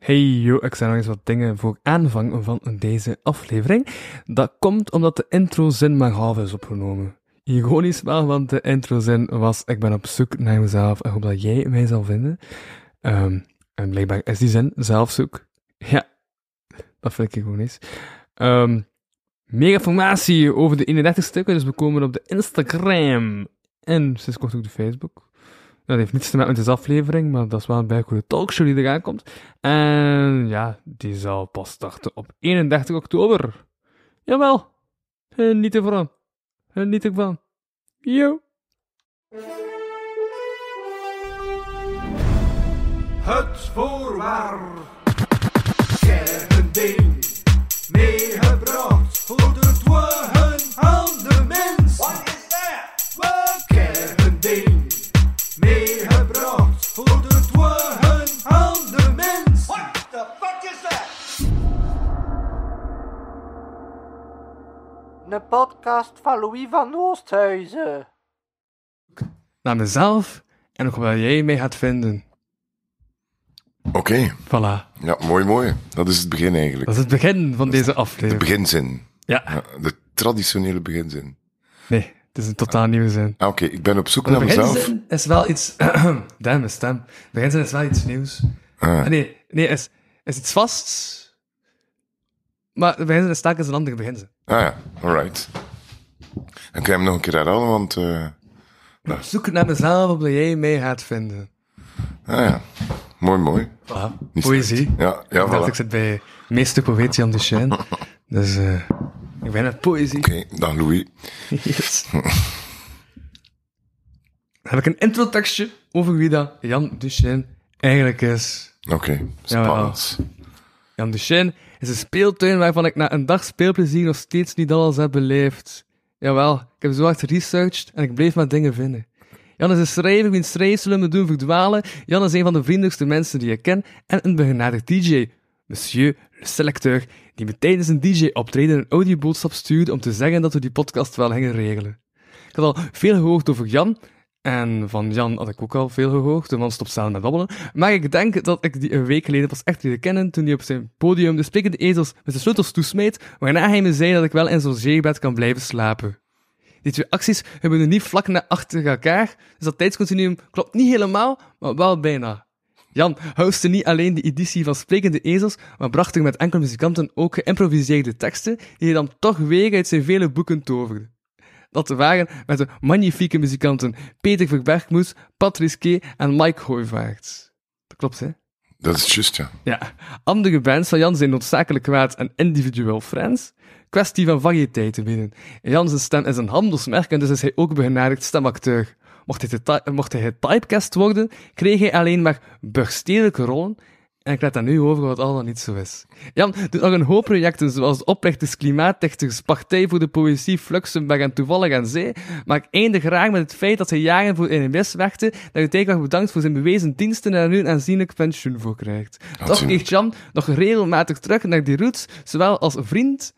Hey yo, ik zei nog eens wat dingen voor aanvang van deze aflevering. Dat komt omdat de introzin maar half is opgenomen. Ironisch wel, want de introzin was ik ben op zoek naar mezelf en hoop dat jij mij zal vinden. Ehm, en blijkbaar is die zin zelfzoek. Ja, dat vind ik ironisch. Um, meer informatie over de 31 stukken, dus we komen op de Instagram en sinds kort ook de Facebook. Dat heeft niets te maken met deze aflevering, maar dat is wel een bijgoede talkshow die eraan komt. En ja, die zal pas starten op 31 oktober. Jawel, niet ervan. Niet ervan. Yo. Het voorwaar. ding podcast van Louis van Oosthuizen. Naar mezelf en ook waar jij mij gaat vinden. Oké, Voilà. ja, mooi, mooi. Dat is het begin eigenlijk. Dat is het begin van deze De aflevering. beginzin. Ja, Ja, de traditionele beginzin. nee, het is een totaal nieuwe zin. Ah, Oké, ik ben op zoek De naar mezelf. beginzin is wel iets... Damn, mijn stem. De beginzin is wel iets nieuws. Ah, Ah, nee, nee, is, is iets vasts. Maar de beginzin is telkens een andere beginzin. ah ja, alright. Dan kan je hem nog een keer herhalen, want... eh Zoek naar mezelf, opdat jij mij gaat vinden. ah ja, mooi, mooi. Voilà. Poëzie. Ja, ja, Ik dacht, voilà. ik zit bij meester poëet Jan Duchesne. dus eh ik ben met poëzie. Oké, dag Louis. Yes. Dan heb ik een introtekstje over wie dat Jan Duchesne eigenlijk is. Oké, spannend. Jan Duchesne is een speeltuin waarvan ik na een dag speelplezier nog steeds niet alles heb beleefd. Jawel, ik heb zo hard geresearched en ik bleef maar dingen vinden. Jan is een schrijver wiens schrijfselen me doen verdwalen. Jan is een van de vriendelijkste mensen die ik ken en een begenadigd DJ. Monsieur le selecteur, die me tijdens een DJ-optreden een audioboodschap stuurde om te zeggen dat we die podcast wel gingen regelen. Ik had al veel gehoord over Jan. En van Jan had ik ook al veel gehoord. De man stopt samen met babbelen. Maar ik denk dat ik die een week geleden pas echt leerde kennen toen hij op zijn podium de sprekende ezels met zijn sleutels toesmeet, waarna hij me zei dat ik wel in zo'n zeebed kan blijven slapen. Die twee acties hebben we niet vlak na achter elkaar, dus dat tijdscontinuum klopt niet helemaal, maar wel bijna. Jan hostte niet alleen de editie van Sprekende Ezels, maar bracht er met enkele muzikanten ook geïmproviseerde teksten, die hij dan toch weer uit zijn vele boeken toverde. Dat waren met de magnifieke muzikanten Peter Verbergmoes, Patrice K. en Mike Hooivaerts. Dat klopt, hè? Dat is juist, ja. Ja. Andere bands van Jan zijn noodzakelijk kwaad en individueel friends. Kwestie van variëteit te bieden. Jan zijn stem is een handelsmerk en dus is hij ook begenadigd stemacteur. Mocht hij, mocht hij getypecast worden, kreeg hij alleen maar burstedelijke rollen. En ik laat dat nu over wat al dan niet zo is. Jan doet nog een hoop projecten, zoals oprichters Klimaatdichters, Partij voor de Poëzie, Fluxenberg en Toevallig aan Zee. Maar ik eindig graag met het feit dat hij jaren voor NMS werkte, dat hij tegenwoordig bedankt voor zijn bewezen diensten en er nu een aanzienlijk pensioen voor krijgt. Toch keert Jan nog regelmatig terug naar die roots, zowel als vriend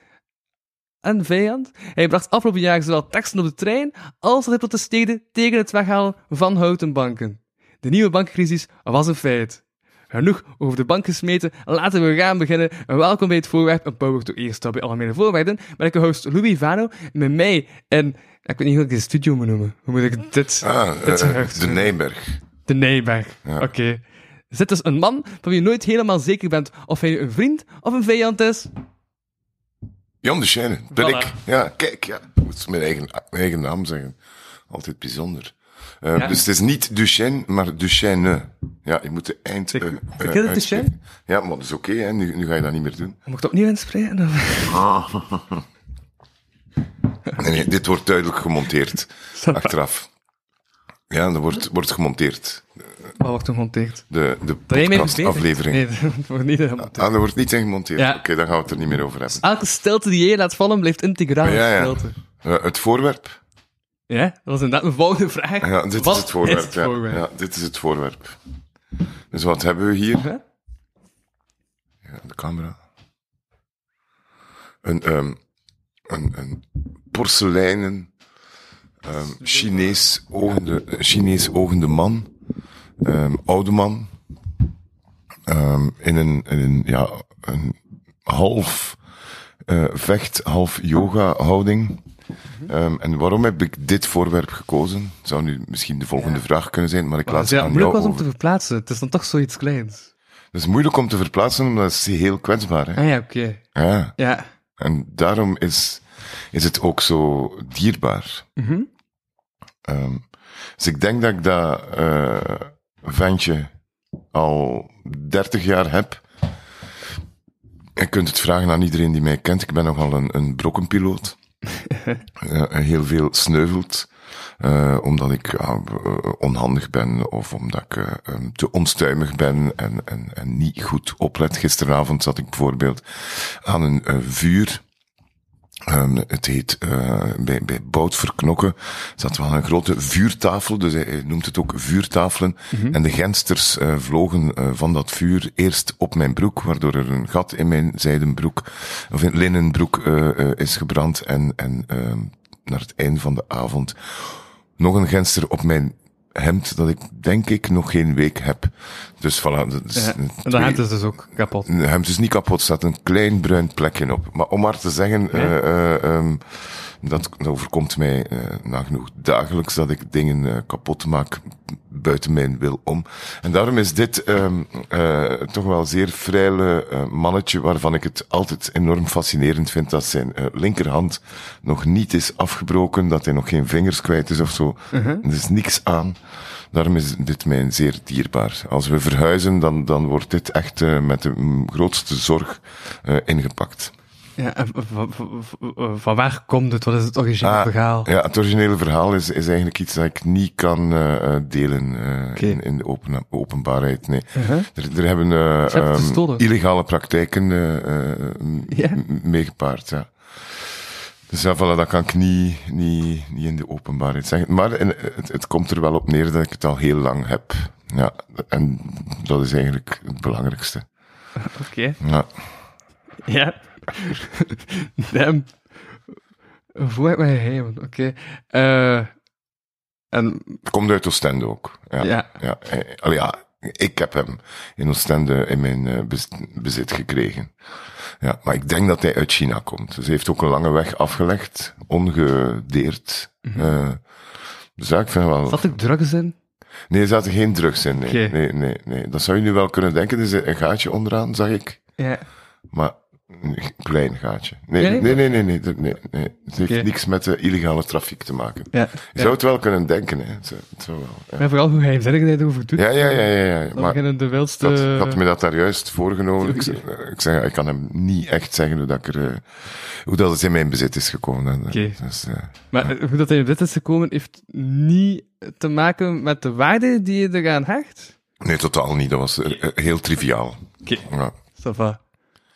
en vijand. Hij bracht afgelopen jaar zowel teksten op de trein, als dat hij protesteerde tegen het weghalen van houten banken. De nieuwe bankencrisis was een feit. Genoeg over de bank gesmeten, laten we gaan beginnen. Welkom bij het voorwerp, een power to eerst bij algemene voorwaarden. Ben ik uw host Louis Vano, met mij en... Ik weet niet hoe ik de studio moet noemen. Hoe moet ik dit... Ah, dit eh, de? Nijberg. De Nijberg. Ja. Oké. Zit dus een man van wie je nooit helemaal zeker bent of hij een vriend of een vijand is. Jan de Chêne, ben Voilà. ik. Ja, kijk, ja. Ik moet mijn eigen, mijn eigen naam zeggen. Altijd bijzonder. Eh, Ja. Dus het is niet Duchesne, maar Duchesne. Ja, je moet de eind... Zeg, eh, eh, je. Duchesne? Ja, maar dat is oké, hè. Nu, nu ga je dat niet meer doen. Ik het opnieuw inspreken? Of? Nee, nee, dit wordt duidelijk gemonteerd. achteraf. Ja, dat wordt, wordt gemonteerd. Wat wordt er gemonteerd? De, de podcastaflevering. Nee, dat wordt niet gemonteerd. Ah, dat wordt niet in gemonteerd. Ja. Oké, dan gaan we het er niet meer over hebben. Elke stilte die jij laat vallen, blijft integraal Ja, ja. stilte. Het voorwerp. Ja, dat was inderdaad mijn volgende vraag. Ja, dit Wat is het voorwerp. het ja. voorwerp? Ja, dit is het voorwerp. Dus wat hebben we hier? Ja, de camera. Een, ehm, een, een porseleinen, ehm, Chinees, ogende, Chinees ogende man. Ehm, oude man. In een, in een, ja, een half eh, vecht, half yoga houding. Ehm, en waarom heb ik dit voorwerp gekozen? Zou nu misschien de volgende vraag kunnen zijn, maar ik laat Het aan moeilijk jou was om te verplaatsen. Het is dan toch zoiets kleins. Het is moeilijk om te verplaatsen, omdat het is heel kwetsbaar is. Ah ja, oké. Ja. Ja. En daarom is, is het ook zo dierbaar. Mhm. Ehm, dus ik denk dat ik dat eh ventje al 30 jaar heb. Je kunt het vragen aan iedereen die mij kent. Ik ben nogal een, een brokkenpiloot. Heel veel sneuvelt. eh, omdat ik eh, onhandig ben of omdat ik eh, ehm, te onstuimig ben en, en, en niet goed oplet. Gisteravond zat ik bijvoorbeeld aan een vuur. Ehm, het heet eh, bij, bij Bout Verknokken zat wel een grote vuurtafel, dus hij, hij noemt het ook vuurtafelen. En de gensters eh, vlogen eh, van dat vuur eerst op mijn broek, waardoor er een gat in mijn zijdenbroek, of in linnenbroek is gebrand. En, en ehm, naar het einde van de avond nog een genster op mijn hemd, dat ik denk ik nog geen week heb. Dus voilà. Ja. En de hand is dus ook kapot. de hemd is niet kapot, er staat een klein bruin plekje op. Maar om maar te zeggen, eh, eh, ehm, dat overkomt mij eh, nagenoeg dagelijks dat ik dingen eh, kapot maak buiten mijn wil om. En daarom is dit ehm, eh, toch wel een zeer eh, mannetje waarvan ik het altijd enorm fascinerend vind dat zijn linkerhand nog niet is afgebroken, dat hij nog geen vingers kwijt is of zo. Er is niks aan. Daarom is dit mij zeer dierbaar. Als we verhuizen, dan, dan wordt dit echt eh, met de grootste zorg eh, ingepakt. Ja, van waar komt het? Wat is het originele Ah, verhaal? Ja, het originele verhaal is, is eigenlijk iets dat ik niet kan eh, eh, delen eh, in, in de open, openbaarheid. Nee. Uh-huh. Er, er hebben eh, ehm, illegale praktijken m- meegepaard. Ja. Dus ja, voilà, dat kan ik niet, niet, niet in de openbaarheid zeggen. Maar in- het, het komt er wel op neer dat ik het al heel lang heb. Ja, en dat is eigenlijk het belangrijkste. Oké. Ja. Ja. Damn. Hoe heb ik mij geheim? Oké. Eh, en komt uit Oostende ook. Ja. Ja. ja. eh, allee, ja, ik heb hem in Oostende in mijn eh, bez- bezit gekregen. Ja, maar ik denk dat hij uit China komt. Dus hij heeft ook een lange weg afgelegd, ongedeerd. Eh, dus ja, ik vind wel... zat ik drugs in? Nee, er zaten geen drugs in. Nee, nee, nee, nee. Dat zou je nu wel kunnen denken. Er is een gaatje onderaan, zag ik. Ja. Maar een klein gaatje. Nee, Ja, nee? nee, nee, nee, nee, nee, nee, nee. Het heeft niks met de illegale trafiek te maken. Ja. Je zou het wel kunnen denken, hè. Het wel, ja. Maar vooral hoe geheimzinnig hij het over doet. Ja, ja, ja, ja. ja. Dan Maar beginnen de wildste... dat, ik had me dat daar juist voorgenomen. Ik, zeg- ik zeg, ik kan hem niet echt zeggen hoe dat, ik er, eh, hoe dat het in mijn bezit is gekomen. En, Oké. Dus, eh, Maar hoe dat hij op dit is gekomen, heeft niet te maken met de waarde die je eraan hecht? nee, totaal niet. Dat was eh, eh, heel triviaal. Oké. Ja. Ça va.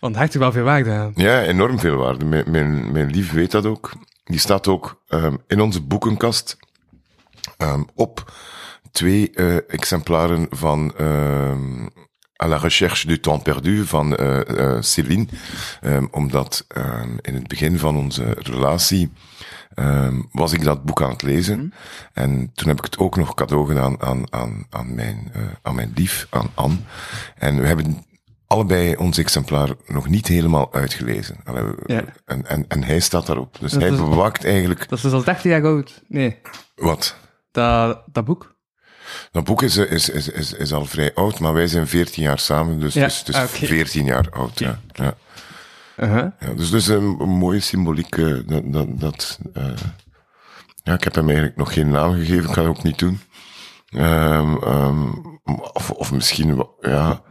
Want hecht er wel veel waarde aan. ja, enorm veel waarde. Mijn, mijn, mijn lief weet dat ook. Die staat ook ehm, in onze boekenkast ehm, op twee eh, exemplaren van ehm À la recherche du temps perdu van eh Céline. Omdat in het begin van onze relatie was ik dat boek aan het lezen. En toen heb ik het ook nog cadeau gedaan aan, aan, aan, mijn, aan mijn lief, aan Anne. En we hebben allebei ons exemplaar nog niet helemaal uitgelezen. Allee, we- Ja. en, en, en hij staat daarop. Dus Dat hij is- bewaakt eigenlijk... Dat is dus al 30 jaar oud. Nee, Wat? dat, dat boek. Dat boek is, is, is, is, is al vrij oud, maar wij zijn 14 jaar samen, dus Ja, het is ah, oké. 14 jaar oud. Ja. Ja. Uh-huh. Ja, dus dus een, een mooie symboliek. eh, dat, dat, dat, eh, ja, ik heb hem eigenlijk nog geen naam gegeven, ik kan het ook niet doen. Ehm, ehm, of, of misschien, ja,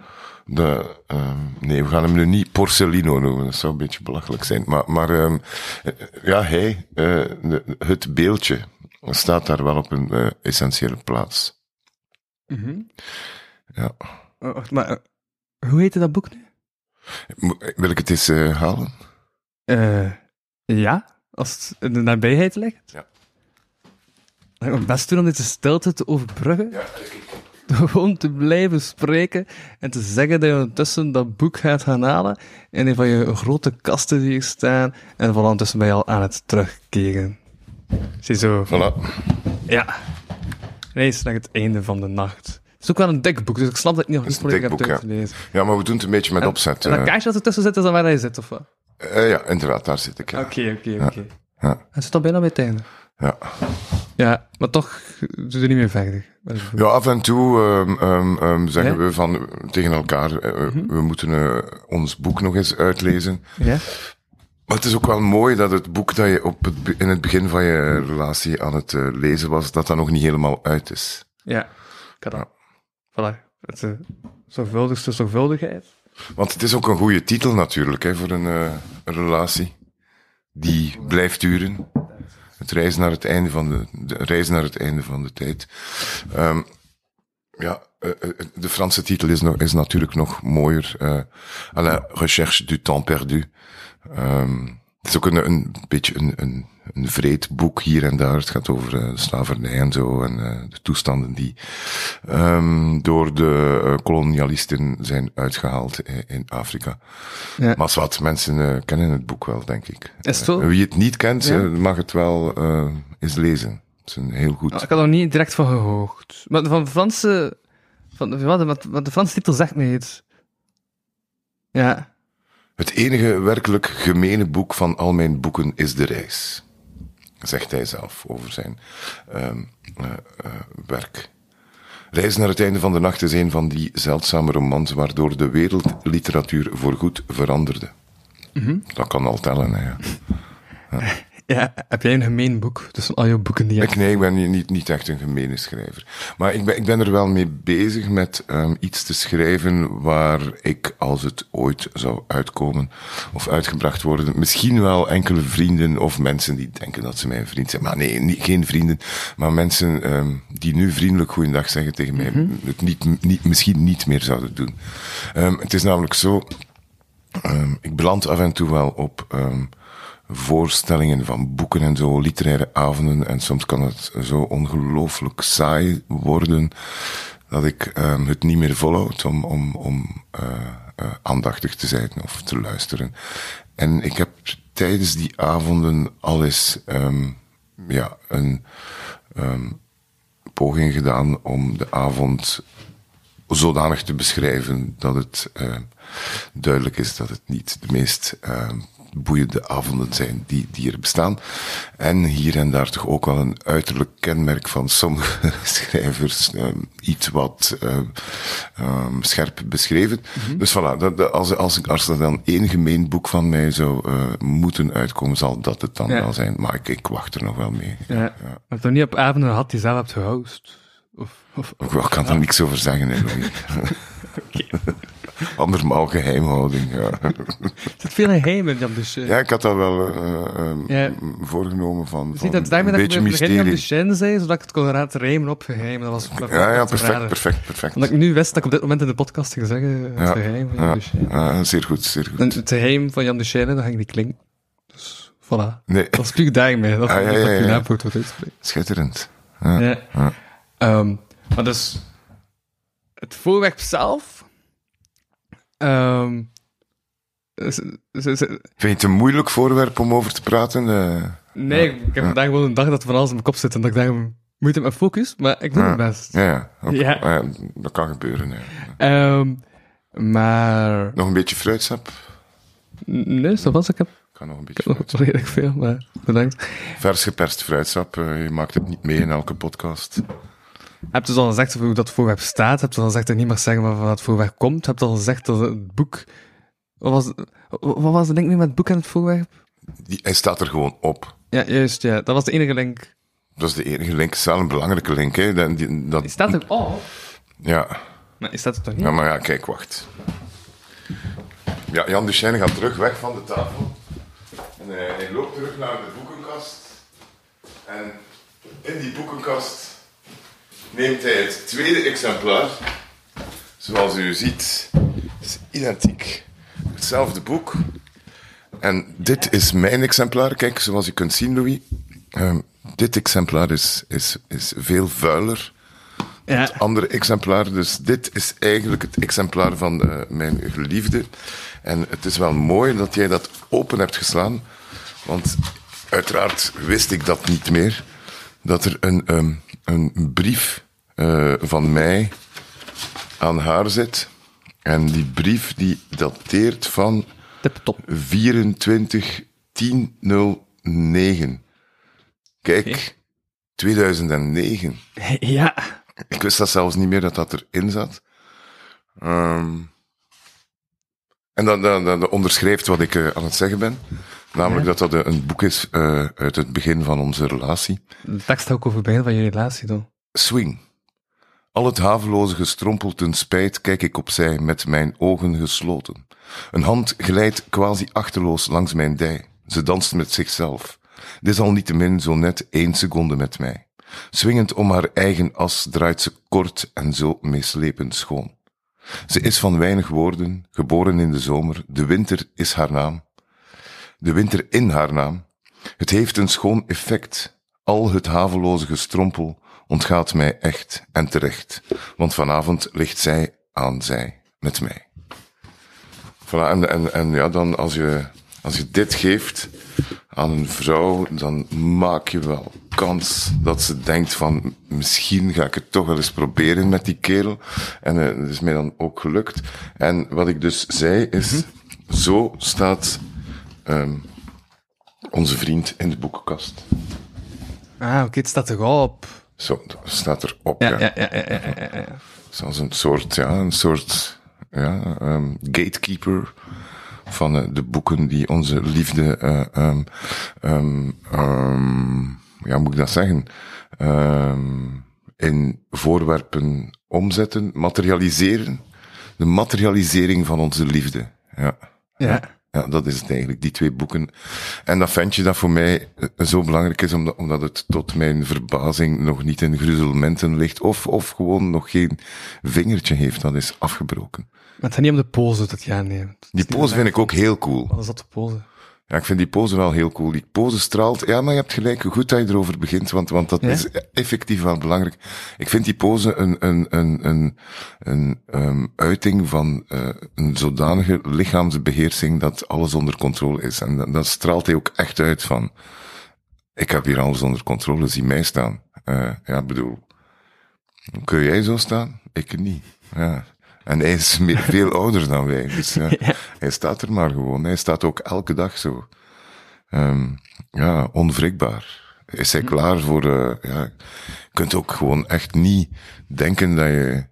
de, ehm, nee, we gaan hem nu niet Porcelino noemen, dat zou een beetje belachelijk zijn. Maar, maar ehm, eh, ja, hij, eh, de- het beeldje, staat daar wel op een eh, essentiële plaats. Mhm. Ja. Wacht, maar hoe heette dat boek nu? Wil ik het eens halen? Ja, als het in de nabijheid ligt. Ja. Ik best doen om deze stilte te overbruggen. Gewoon te blijven spreken en te zeggen dat je ondertussen dat boek gaat gaan halen in een van je grote kasten die hier staan. En van ondertussen ben je al aan het terugkeren. Ziezo. Voilà. Ja. Reis naar het einde van de nacht. Het is ook wel een dik boek, dus ik snap dat ik niet nog een volledig heb uitgelezen. Ja, maar we doen het een beetje met opzet. En dat eh. kaartje dat ertussen zit, is dan waar hij zit, of wat? Eh, ja, inderdaad, daar zit ik. Ja. Oké, oké, oké. Ja. Hij zit al bijna bij het einde. Ja. Ja, maar toch doe je niet meer verder. ja, af en toe ehm, ehm, ehm, zeggen Ja? Mhm. we van, tegen elkaar, eh, we moeten eh, ons boek nog eens uitlezen. Ja? Maar het is ook wel mooi dat het boek dat je op het, in het begin van je relatie aan het eh, lezen was, dat dat nog niet helemaal uit is. Ja. Ik had dat. Voilà. Het uh, zorgvuldigste zorgvuldigheid. Want het is ook een goede titel natuurlijk hè, voor een, eh, een relatie die blijft duren. Reizen naar het einde van de, de reizen naar het einde van de tijd. Ehm, ja, eh, eh, de Franse titel is, nog, is natuurlijk nog mooier. eh à la recherche du temps perdu. Ehm, het is ook een, een beetje een, een, een vreed boek hier en daar. Het gaat over eh, slavernij en zo en eh, de toestanden die ehm, door de eh, kolonialisten zijn uitgehaald in, in Afrika. Ja. Maar wat mensen kennen het boek wel, denk ik. Is het zo? Wie het niet kent, Ja. mag het wel eens lezen. Het is een heel goed. Ik had er niet direct van gehoord. Maar van de Franse... Van wat, wat, wat de Franse titel zegt me iets. Ja. Het enige werkelijk gemene boek van al mijn boeken is De Reis. Zegt hij zelf over zijn eh, werk. Reis naar het einde van de nacht is een van die zeldzame romans waardoor de wereldliteratuur voorgoed veranderde. Dat kan al tellen, hè, ja. Ja, heb jij een gemeen boek tussen al je boeken die je Ik, nee, ik ben niet, niet echt een gemene schrijver. Maar ik ben, ik ben er wel mee bezig met um, iets te schrijven waar ik, als het ooit zou uitkomen of uitgebracht worden, misschien wel enkele vrienden of mensen die denken dat ze mijn vriend zijn. Maar nee, niet, geen vrienden, maar mensen um, die nu vriendelijk goeiedag zeggen tegen mij, mm -hmm. het niet, niet, misschien niet meer zouden doen. Um, het is namelijk zo, ik beland af en toe wel op voorstellingen van boeken en zo, literaire avonden. En soms kan het zo ongelooflijk saai worden dat ik um, het niet meer volhoud om, om, om uh, uh, aandachtig te zijn of te luisteren. En ik heb tijdens die avonden al eens um, ja, een um, poging gedaan om de avond zodanig te beschrijven dat het duidelijk is dat het niet de meest boeiende avonden zijn die, die er bestaan. En hier en daar toch ook wel een uiterlijk kenmerk van sommige schrijvers, um, iets wat um, um, scherp beschreven. Mm -hmm. Dus voilà, dat, als, als, als er dan één gemeen boek van mij zou uh, moeten uitkomen, zal dat het dan ja. wel zijn. Maar ik, ik, wacht er nog wel mee. Ja. ja. Maar heb je niet op avonden gehad die zelf hebt gehost? Of, of, of, ik kan er ja. niks over zeggen, hè, okay. Andermaal geheimhouding, ja. Zit veel geheim in Jan Duchesne. Ja, ik had dat wel uh, uh, voorgenomen van, dus van dat daarmee een dat beetje ik mysterie. Jan Duchesne zei, zodat ik het kon rijmen op geheim. Dat was, dat ja, ja, perfect, perfect, perfect. Omdat ik nu wist dat ik op dit moment in de podcast ging zeggen, het ja, geheim van Jan ja, Duchesne. Ja, zeer goed, zeer goed. En het geheim van Jan Duchesne, dat ging niet klinken. Dus, voilà. Nee. Dat spreek ik daarmee. Dat ah, ja, is ja, dat je ja. Schitterend. Ja. ja. ja. Um, maar dus, het voorwerp zelf... Um, Vind je het een moeilijk voorwerp om over te praten? Uh, nee, ja. ik heb vandaag gewoon een dag dat van alles in mijn kop zit en dat ik daar moeite met focus, maar ik doe ja. het best. Ja, ja. Ook, ja. ja. dat kan gebeuren. Ja. Um, maar... Nog een beetje fruitsap? Nee, zo was ik heb. Kan nog een beetje nog redelijk veel, maar bedankt. Vers geperst fruitsap, uh, je maakt het niet mee in elke podcast. Heb je al gezegd hoe dat voorwerp staat? Heb je al gezegd dat niet mag zeggen waarvan dat voorwerp komt? Heb je al gezegd dat het boek... Wat was, wat was de link nu met het boek en het voorwerp? Die, hij staat er gewoon op. Ja, juist, ja. Dat was de enige link. Dat is de enige link. Het is wel een belangrijke link, hè. Dat, die, dat, die staat er op? Ja. Maar is dat er toch niet? Ja, maar ja, kijk, wacht. Ja, Jan Duchesne gaat terug weg van de tafel. En hij, hij loopt terug naar de boekenkast. En in die boekenkast neemt hij het tweede exemplaar. Zoals u ziet, is identiek. Hetzelfde boek. En dit is mijn exemplaar. Kijk, zoals u kunt zien, Louis. Um, dit exemplaar is, is, is veel vuiler. Ja. Het andere exemplaar. Dus dit is eigenlijk het exemplaar van uh, mijn geliefde. En het is wel mooi dat jij dat open hebt geslaan. Want uiteraard wist ik dat niet meer. Dat er een, um, een brief uh, van mij aan haar zit. En die brief die dateert van Tip top. 24 1009. Kijk, 2009. Ja. Ik wist dat zelfs niet meer dat dat erin zat. Ehm, en dat, dat, dat onderschrijft wat ik eh, aan het zeggen ben. Namelijk dat dat een boek is eh, uit het begin van onze relatie. De tekst ook over het begin van je relatie, dan. Swing. Al het haveloze gestrompel ten spijt kijk ik opzij met mijn ogen gesloten. Een hand glijdt quasi achterloos langs mijn dij. Ze danst met zichzelf. Desalniettemin zo net één seconde met mij. Swingend om haar eigen as draait ze kort en zo meeslepend schoon. Ze is van weinig woorden, geboren in de zomer. De winter is haar naam. De winter in haar naam. Het heeft een schoon effect. Al het haveloze gestrompel ontgaat mij echt en terecht. Want vanavond ligt zij aan zij met mij. Voilà, en, en, en ja, dan als je, als je dit geeft aan een vrouw, dan maak je wel kans dat ze denkt van, misschien ga ik het toch wel eens proberen met die kerel. En uh, dat is mij dan ook gelukt. En wat ik dus zei is, zo staat um, onze vriend in de boekenkast. Ah, oké, het staat er al op. Zo, dat staat erop. Ja, Ja, ja, ja, ja, ja, ja. Zoals een soort, ja, een soort ja, um, gatekeeper van uh, de boeken die onze liefde, uh, um, um, um, ja, moet ik dat zeggen, in voorwerpen omzetten, materialiseren. De materialisering van onze liefde. Ja. Ja. Ja, dat is het eigenlijk, die twee boeken. En dat ventje dat voor mij uh, zo belangrijk is, omdat, omdat het tot mijn verbazing nog niet in gruzelmenten ligt, of, of gewoon nog geen vingertje heeft, dat is afgebroken. Maar het gaat niet om de pose dat je aanneemt. Die pose vind ik ook heel cool. Wat is dat de pose? Ja, ik vind die pose wel heel cool. Die pose straalt. Ja, maar je hebt gelijk. Goed dat je erover begint, want, want dat Ja? is effectief wel belangrijk. Ik vind die pose een, een, een, een, een um, uiting van uh, een zodanige lichaamsbeheersing dat alles onder controle is. En dat, dat straalt hij ook echt uit van, ik heb hier alles onder controle, zie mij staan. Uh, ja, bedoel, kun jij zo staan? Ik niet. Ja. En hij is meer, veel ouder dan wij. Dus ja. hij staat er maar gewoon. Hij staat ook elke dag zo. Um, ja, onwrikbaar. Is hij klaar voor... Uh, ja, je kunt ook gewoon echt niet denken dat je, dat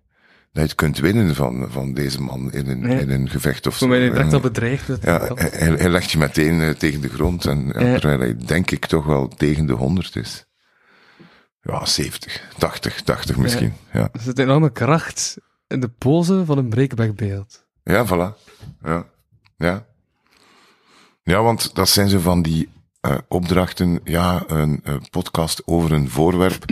je het kunt winnen van, van deze man in een, Nee. in een gevecht of Voor zo. mij direct En, al bedreigd. Dat ja, dat- hij, hij legt je meteen uh, tegen de grond. En, ja, Ja. Terwijl hij denk ik toch wel tegen de 100 is. Ja, 70, 80, 80 misschien. Ja. Er zit enorme kracht in de pose van een breakbackbeeld. Ja, voilà. Ja. Ja. Ja, want dat zijn zo van die uh, opdrachten. Ja, een uh, podcast over een voorwerp.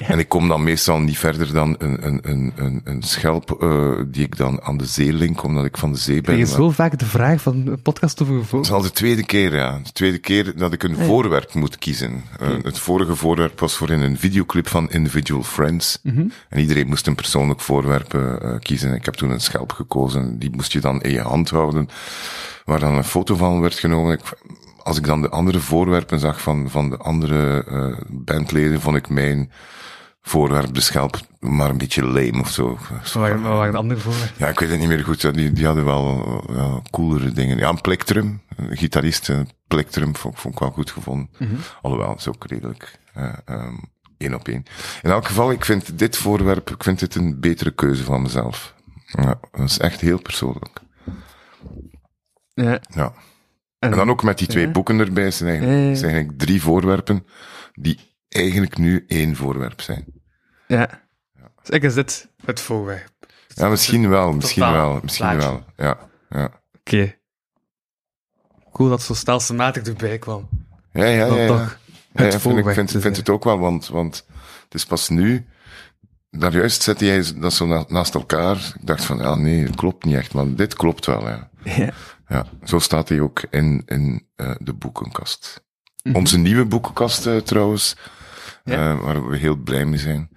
En ik kom dan meestal niet verder dan een, een, een, een, een schelp uh, die ik dan aan de zee link, omdat ik van de zee ben. Je zo vaak de vraag van een podcast over een Dat vo- is al de tweede keer, ja. De tweede keer dat ik een Ja. voorwerp moet kiezen. Uh, het vorige voorwerp was voor in een videoclip van Individual Friends. Mhm. En iedereen moest een persoonlijk voorwerp kiezen. Ik heb toen een schelp gekozen. Die moest je dan in je hand houden. Waar dan een foto van werd genomen. Ik, als ik dan de andere voorwerpen zag van, van de andere uh, bandleden, vond ik mijn voorwerp, de schelp, maar een beetje lame of zo. Wat waren, de andere voorwerpen? Ja, ik weet het niet meer goed. Die, die hadden wel, wel coolere dingen. Ja, een plektrum. Een gitarist, een plektrum vond, vond ik wel goed gevonden. Mhm. Alhoewel, het is ook redelijk uh, um, één op één. In elk geval, ik vind dit voorwerp, ik vind dit een betere keuze van mezelf. Ja, dat is echt heel persoonlijk. Ja. Ja. En dan ook met die twee ja. boeken erbij zijn eigenlijk, Ja, ja. zijn eigenlijk drie voorwerpen die eigenlijk nu één voorwerp zijn. Ja. Dus ik is dit het voorwerp. Ja, misschien wel, misschien wel, misschien plaatje. wel. Ja, ja. Oké. Cool dat het zo stelselmatig erbij kwam. Ja, ja, ja. toch het ja, vind, ik voorwerp vind, het ook wel, want, want het is pas nu, daar juist zette jij dat zo na- naast elkaar. Ik dacht van, ja, nee, het klopt niet echt, maar dit klopt wel, ja. Ja. Ja, zo staat hij ook in, in uh, de boekenkast. Mhm. Onze nieuwe boekenkast uh, trouwens, Ja. uh, waar we heel blij mee zijn.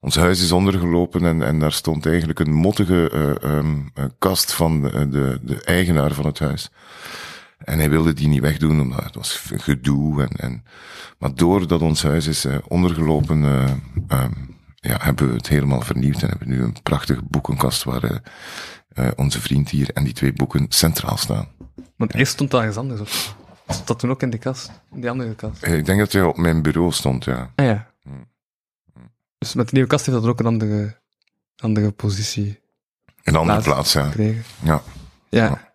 Ons huis is ondergelopen en, en daar stond eigenlijk een mottige um, kast van de, de, de eigenaar van het huis. En hij wilde die niet wegdoen, omdat het was gedoe. En, en, maar doordat ons huis is ondergelopen, um, ja, hebben we het helemaal vernieuwd en hebben nu een prachtige boekenkast waar eh, onze vriend hier en die twee boeken centraal staan. Want eerst stond dat ergens anders op. Stond dat toen ook in de kast? In die andere kast? Eh, Ik denk dat hij op mijn bureau stond, ja. Ah ja. Hmm. Dus met de nieuwe kast heeft dat ook een andere, andere positie Een andere Plaats. plaats, ja. gekregen. Ja. Ja.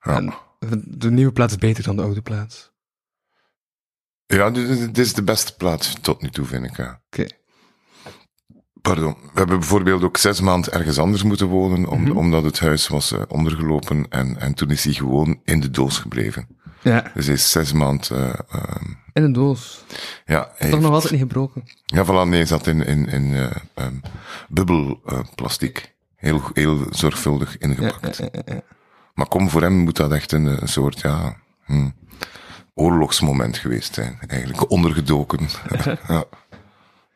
Ja, En de nieuwe plaats is beter dan de oude plaats. ja dit, is de beste plaats tot nu toe, vind ik, ja. Oké. Pardon. We hebben bijvoorbeeld ook zes maanden ergens anders moeten wonen, om, Mhm. omdat het huis was eh, ondergelopen en, en toen is hij gewoon in de doos gebleven. Ja. Dus hij is zes maanden, eh, ehm, In een doos. ja, hij Toch heeft- nog altijd niet gebroken. Ja, voilà, nee, zat in, in, in eh, ehm, bubbelplastic. heel, heel zorgvuldig ingepakt. ja, ja, ja. Maar kom, voor hem moet dat echt een, een soort, ja, hm, oorlogsmoment geweest zijn. Eigenlijk ondergedoken. ja.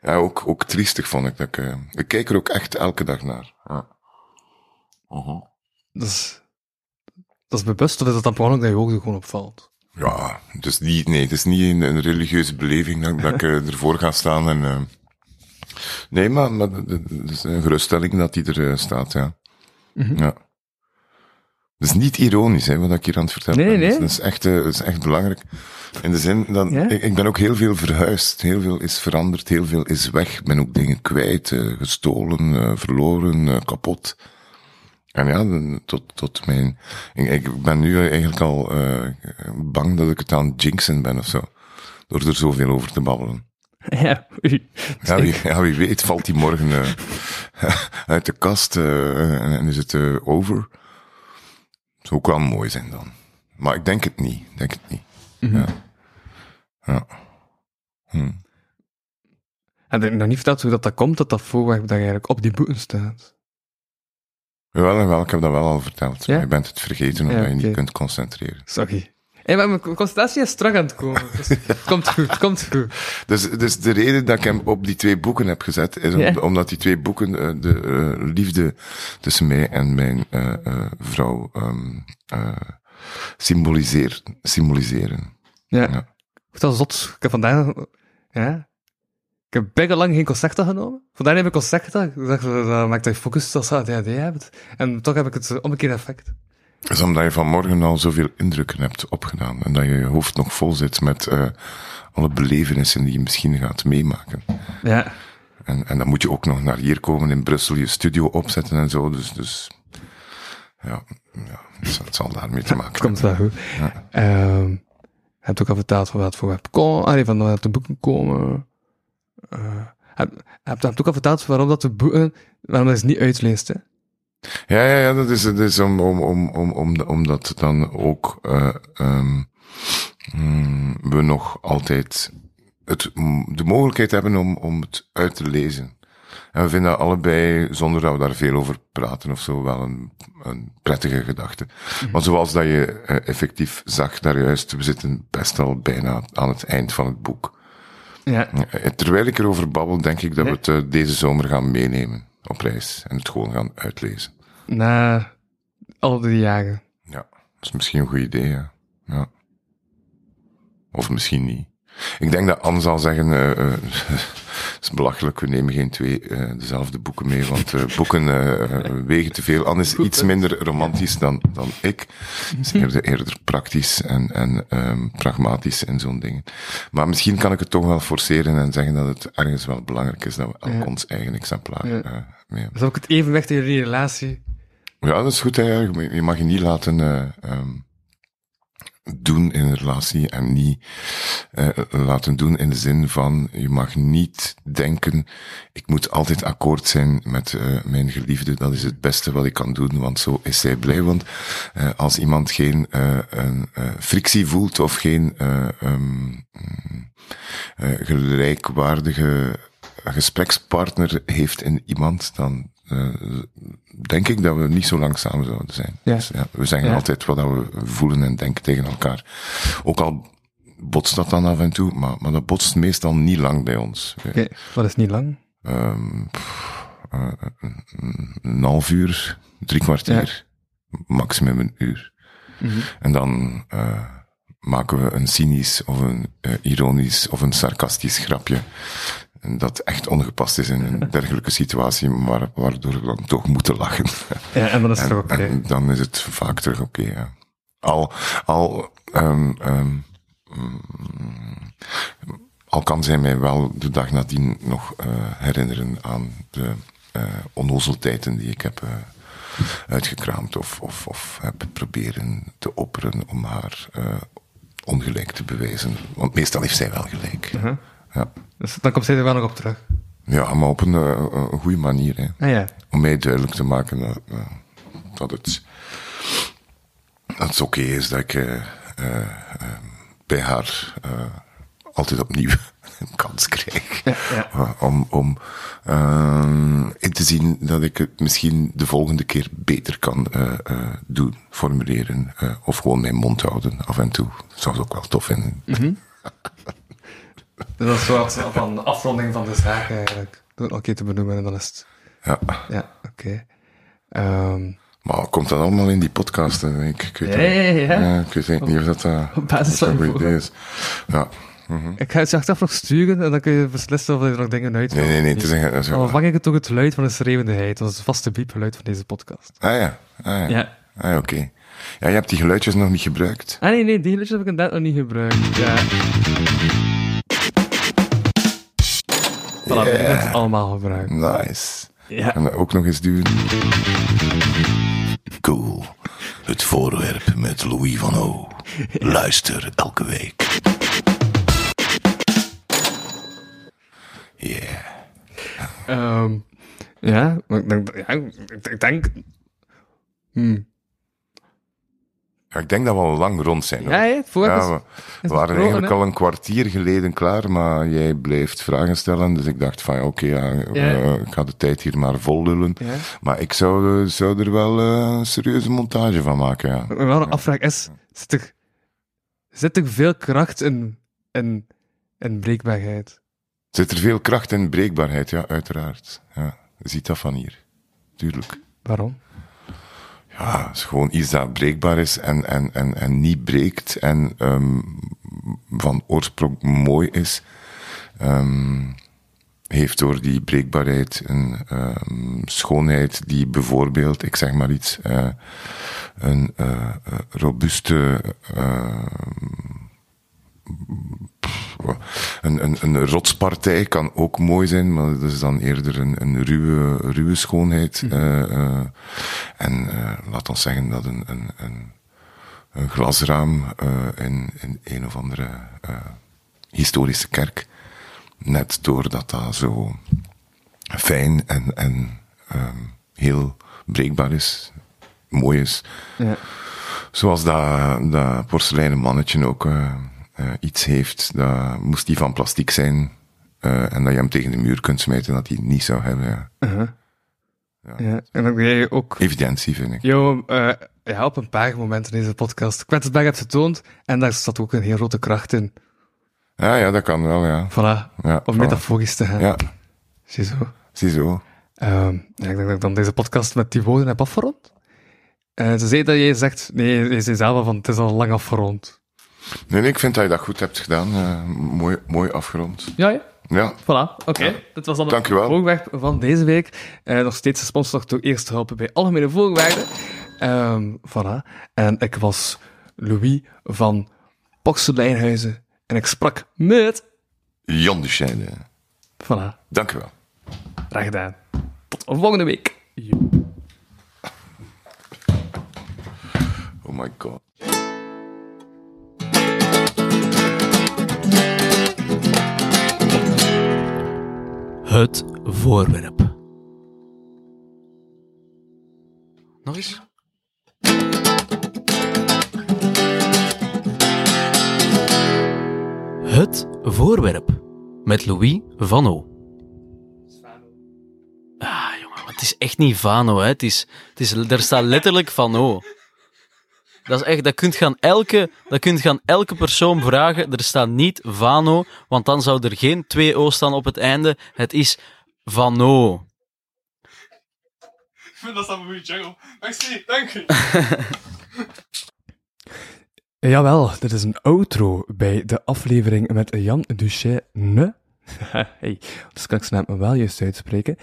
Ja, ook, ook triestig vond ik dat ik, eh, ik kijk er ook echt elke dag naar. Ja. Mhm. Dat is, dat is bewust, of is dat dan per ongeluk dat je oog er gewoon opvalt? Ja, dus niet, nee, het is niet een, een religieuze beleving dat, dat ik eh, ervoor ga staan en, eh, nee, maar, maar het is een geruststelling dat die er staat, ja. Mhm. Ja. Het is niet ironisch, hè, wat ik hier aan het vertellen Nee, ben. nee. Dat is echt, eh, dat is echt belangrijk. In de zin dat, Ja? ik, ik ben ook heel veel verhuisd. Heel veel is veranderd, heel veel is weg. Ik ben ook dingen kwijt, eh, gestolen, eh, verloren, kapot. En ja, tot, tot mijn, ik, ik ben nu eigenlijk al bang dat ik het aan het jinxen ben of zo. Door er zoveel over te babbelen. Ja, oei. Ja, wie, ja, wie weet valt die morgen uit de kast en, en is het eh, over. Zou ook wel mooi zijn dan. Maar ik denk het niet. Denk het niet. Ja. Ja. Hm. Heb ik nog niet verteld hoe dat, dat komt, dat dat voorwerp dat eigenlijk op die boeken staat? Jawel, jawel, ik heb dat wel al verteld. Ja? Maar je bent het vergeten omdat Ja, je niet kunt concentreren. Sorry. Hey, maar mijn concentratie is strak aan het komen. Dus het komt goed, het komt goed. Dus, dus de reden dat ik hem op die twee boeken heb gezet, is om- Ja. omdat die twee boeken eh, de eh, liefde tussen mij en mijn eh, vrouw symboliseer, symboliseren. Ja. Ja. Ik dat zot. Ik heb vandaag... Ja. Ik heb bijna lang geen concerten genomen. Vandaag heb ik concerten. Ik dacht, dat maakt dat je focus als ADHD hebt. En toch heb ik het omgekeerde effect. Dat is omdat je vanmorgen al zoveel indrukken hebt opgedaan. En dat je je hoofd nog vol zit met eh, alle belevenissen die je misschien gaat meemaken. Ja. En, en dan moet je ook nog naar hier komen in Brussel, je studio opzetten en zo. Dus, dus ja, ja dus het zal daarmee te maken Het komt wel goed. Ja. Je hebt ook al verteld van wat voor web komen, van wat de boeken komen. Eh, heb, heb, heb ook al verteld waarom dat de boeken, waarom dat ze niet uitleest, hè? Ja, ja, ja, dat is, dat is om, om, om, om, om, omdat dan ook eh, ehm, mm, we nog altijd het, de mogelijkheid hebben om, om het uit te lezen. En we vinden dat allebei, zonder dat we daar veel over praten of zo, wel een, een prettige gedachte. Maar zoals dat je eh, effectief zag daar juist, we zitten best al bijna aan het eind van het boek. Ja. Eh, Terwijl ik erover babbel, denk ik dat we het deze zomer gaan meenemen op reis en het gewoon gaan uitlezen. Na al die jaren. Ja, dat is misschien een goed idee, ja. ja. Of misschien niet. Ik denk dat Anne zal zeggen, eh, eh, het is belachelijk, we nemen geen twee eh, dezelfde boeken mee, want boeken wegen te veel. Anne is iets minder romantisch dan, dan ik. Ze is eerder, eerder praktisch en, en ehm, pragmatisch in zo'n dingen. Maar misschien kan ik het toch wel forceren en zeggen dat het ergens wel belangrijk is dat we elk Ja. ons eigen exemplaar Ja. mee hebben. Dat is ook het evenwicht in jullie relatie. Ja, dat is goed. Hè. Je mag je niet laten ehm, doen in een relatie en niet eh, laten doen in de zin van je mag niet denken ik moet altijd akkoord zijn met eh, mijn geliefde. Dat is het beste wat ik kan doen, want zo is zij blij. Want als iemand geen een, frictie voelt of geen eh, gelijkwaardige gesprekspartner heeft in iemand, dan eh, denk ik dat we niet zo lang samen zouden zijn. Ja. Dus, ja, we zeggen Ja. altijd wat dat we voelen en denken tegen elkaar. Ook al botst dat dan af en toe, maar, maar dat botst meestal niet lang bij ons. Oké, dat is niet lang. Pff, eh, een, half uur, drie kwartier, maximum een uur. Mhm. En dan eh, maken we een cynisch of een eh, ironisch of een sarcastisch grapje. Dat echt ongepast is in een dergelijke situatie, maar waardoor we dan toch moeten lachen. Ja, en dan is het en dan is het vaak terug oké, ja. Al, al, ehm, ehm, mm, al kan zij mij wel de dag nadien nog eh, herinneren aan de eh onnozeltijden die ik heb uitgekraamd of, of, of heb proberen te opperen om haar ongelijk te bewijzen. Want meestal heeft zij wel gelijk. ja. Dus dan komt zij er wel nog op terug. ja, maar op een, eh, goede manier. Hè. Ah ja. Om mij duidelijk te maken dat, eh, dat het, dat het oké is dat ik eh, bij haar altijd opnieuw een kans krijg. ja. Om om eh, in te zien dat ik het misschien de volgende keer beter kan eh, eh, doen, formuleren. eh, of gewoon mijn mond houden af en toe. Zou ik ook wel tof vinden. Dus dat is een soort van afronding van de zaak eigenlijk. Door het keer te benoemen en dan is het... Ja. Ja, oké. Ehm, Maar komt dat allemaal in die podcast? hè? Ik, ik weet Ja, ja, ja. ja, ik weet niet of dat, Op basis dat van een goed idee is. Ja. Ik ga het je achteraf nog sturen en dan kun je beslissen of je er nog dingen uit Nee, nee, nee. Het is een, dat is een- Dan vang ik het toch het luid van de schreeuwendeheid. Dat is het vaste piepgeluid van deze podcast. Ah ja, ah, ja. Ja. Ah, ja, oké. Ja, je hebt die geluidjes nog niet gebruikt. Ah nee, nee, die geluidjes heb ik inderdaad nog niet gebruikt. Ja. Voilà, hebben het allemaal gebruikt. Nice. Ja. En dat ook nog eens duwen. Cool. Het voorwerp met Louis van O. Luister elke week. Ehm, ja, maar ik denk... Ja, ik, denk hmm. Ja, ik denk dat we al lang rond zijn. hoor. Ja, is- we, waren eigenlijk al een kwartier geleden klaar, maar jij blijft vragen stellen. Dus ik dacht van, oké, ja, eh, ik ga de tijd hier maar vol lullen. Maar ik zou, eh, zou er wel eh, een serieuze montage van maken, ja. Me wel nog afvraag is, zit er, zit er veel kracht in, in, in breekbaarheid? Zit er veel kracht in breekbaarheid? Ja, uiteraard. Ja, je ziet dat van hier. Tuurlijk. Waarom? Ja, het is gewoon iets dat breekbaar is en, en, en, en niet breekt en ehm, van oorsprong mooi is, ehm, heeft door die breekbaarheid een ehm, schoonheid die bijvoorbeeld, ik zeg maar iets, eh, een eh, eh, robuuste een, een, een rotspartij kan ook mooi zijn, maar dat is dan eerder een, een ruwe, ruwe schoonheid. eh, eh, en eh, laat ons zeggen dat een, een, een, een glasraam in, in een of andere historische kerk, net doordat dat zo fijn en, en ehm, heel breekbaar is, mooi is, Ja. Zoals dat, dat porseleinen mannetje ook eh, iets heeft, dat moest die van plastic zijn eh, en dat je hem tegen de muur kunt smijten dat hij het niet zou hebben. Ja. Uh-huh. Ja. En dan jij ook Evidentie, vind ik. jou, eh, ja, op een paar momenten in deze podcast kwetsbaar hebt getoond en daar zat ook een heel grote kracht in. Ja, ja, dat kan wel, ja. Voilà. ja Om voilà. metaforisch te gaan. Ja, Ziezo. ziezo. Ehm, ja, ik denk dat ik dan deze podcast met die woorden heb afgerond. Eh, ze zei dat jij zegt, nee, je zei zelf van, het is al lang afgerond. Nee, nee, ik vind dat je dat goed hebt gedaan. eh, mooi, mooi afgerond. Ja, ja. Ja, Voilà, oké. Dit was dan het voorwerp van deze week. Eh, nog steeds gesponsord door Eerste Hulp bij Algemene Voorwaarden. Ehm voilà. En ik was Louis van Porseleinhuizen. En ik sprak met... Jan de Scheide. Voilà, Dank u wel. graag gedaan. Tot volgende week. Yo. Oh my god. Het voorwerp. Nog eens? Het voorwerp. Met Louis van O. Ah, jongen, het is echt niet Vano, hè. Het is, het is, er staat letterlijk van O. Dat is echt, dat kunt gaan elke, dat kunt gaan elke persoon vragen. Er staat niet Vano, want dan zou er geen twee O staan op het einde. Het is Vano. Dat is een goede jungle. Merci, dank u. Jawel, dit is een outro bij de aflevering met Jan Duchesne. hey, dus kan ik snel me wel juist uitspreken.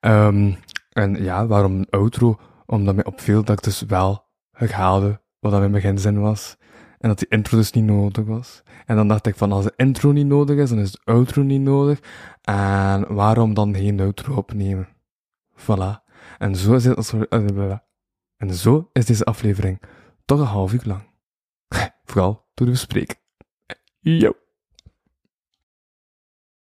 Ehm, en ja, waarom een outro? Omdat mij opviel dat ik dus wel herhaalde wat dat mijn beginzin was. En dat die intro dus niet nodig was. En dan dacht ik van, als de intro niet nodig is, dan is de outro niet nodig. En waarom dan geen outro opnemen? Voilà. En zo is, het, en zo is deze aflevering toch een half uur lang. Vooral door de bespreking. Yo.